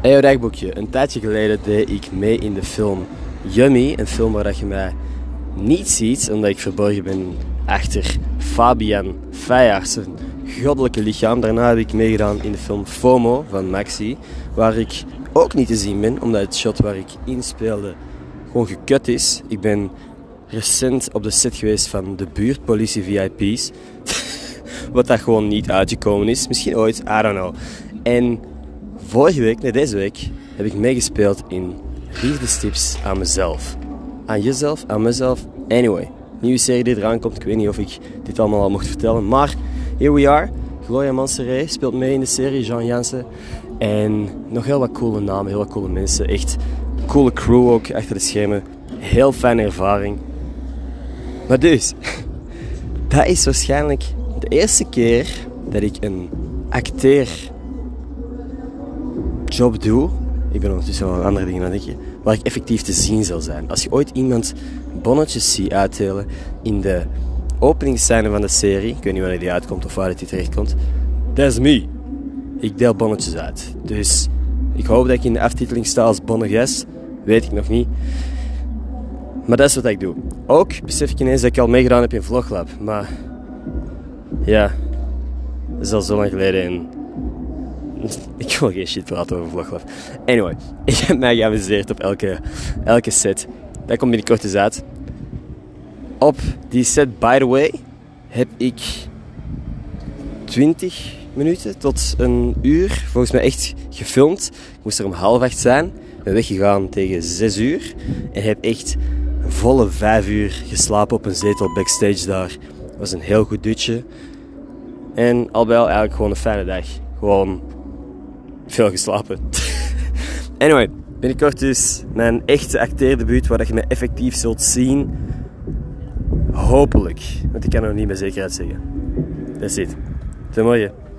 Hey, dagboekje. Een tijdje geleden deed ik mee in de film Yummy. Een film waar je mij niet ziet, omdat ik verborgen ben achter Fabian Feyard, zijn goddelijke lichaam. Daarna heb ik meegedaan in de film FOMO van Maxi, waar ik ook niet te zien ben, omdat het shot waar ik inspeelde gewoon gekut is. Ik ben recent op de set geweest van de buurtpolitie VIP's. Wat dat gewoon niet uitgekomen is. Misschien ooit, I don't know. En vorige week, nee deze week, heb ik meegespeeld in Liefdestips aan mezelf. Aan jezelf, aan mezelf. Anyway, nieuwe serie die eraan komt. Ik weet niet of ik dit allemaal al mocht vertellen. Maar here we are. Gloria Manseré speelt mee in de serie, Jean Jansen. En nog heel wat coole namen, heel wat coole mensen. Echt coole crew ook achter de schermen. Heel fijne ervaring. Maar dus, dat is waarschijnlijk de eerste keer dat ik een acteer job doe. Ik ben ondertussen wel aan andere dingen aan het denken. Waar ik effectief te zien zal zijn. Als je ooit iemand bonnetjes ziet uitdelen in de openingsscène van de serie. Ik weet niet wanneer die uitkomt of waar die terecht komt. That's me. Ik deel bonnetjes uit. Dus ik hoop dat ik in de aftiteling sta als bonneges. Weet ik nog niet. Maar dat is wat ik doe. Ook besef ik ineens dat ik al meegedaan heb in Vloglab. Maar ja, dat is al zo lang geleden en ik wil geen shit praten over Vloglab. Anyway, ik heb mij geamuseerd op elke, elke set. Dat komt binnenkort eens uit. Op die set, by the way, heb ik 20 minuten tot een uur volgens mij echt gefilmd. Ik moest er om half acht zijn. Ben weggegaan tegen 6 uur. En heb echt een volle 5 uur geslapen op een zetel backstage daar. Het was een heel goed dutje. En al bij al eigenlijk gewoon een fijne dag. Gewoon veel geslapen. anyway, binnenkort dus mijn echte acteerdebuut waar je me effectief zult zien. Hopelijk. Want ik kan er nog niet met zekerheid zeggen. Dat is het.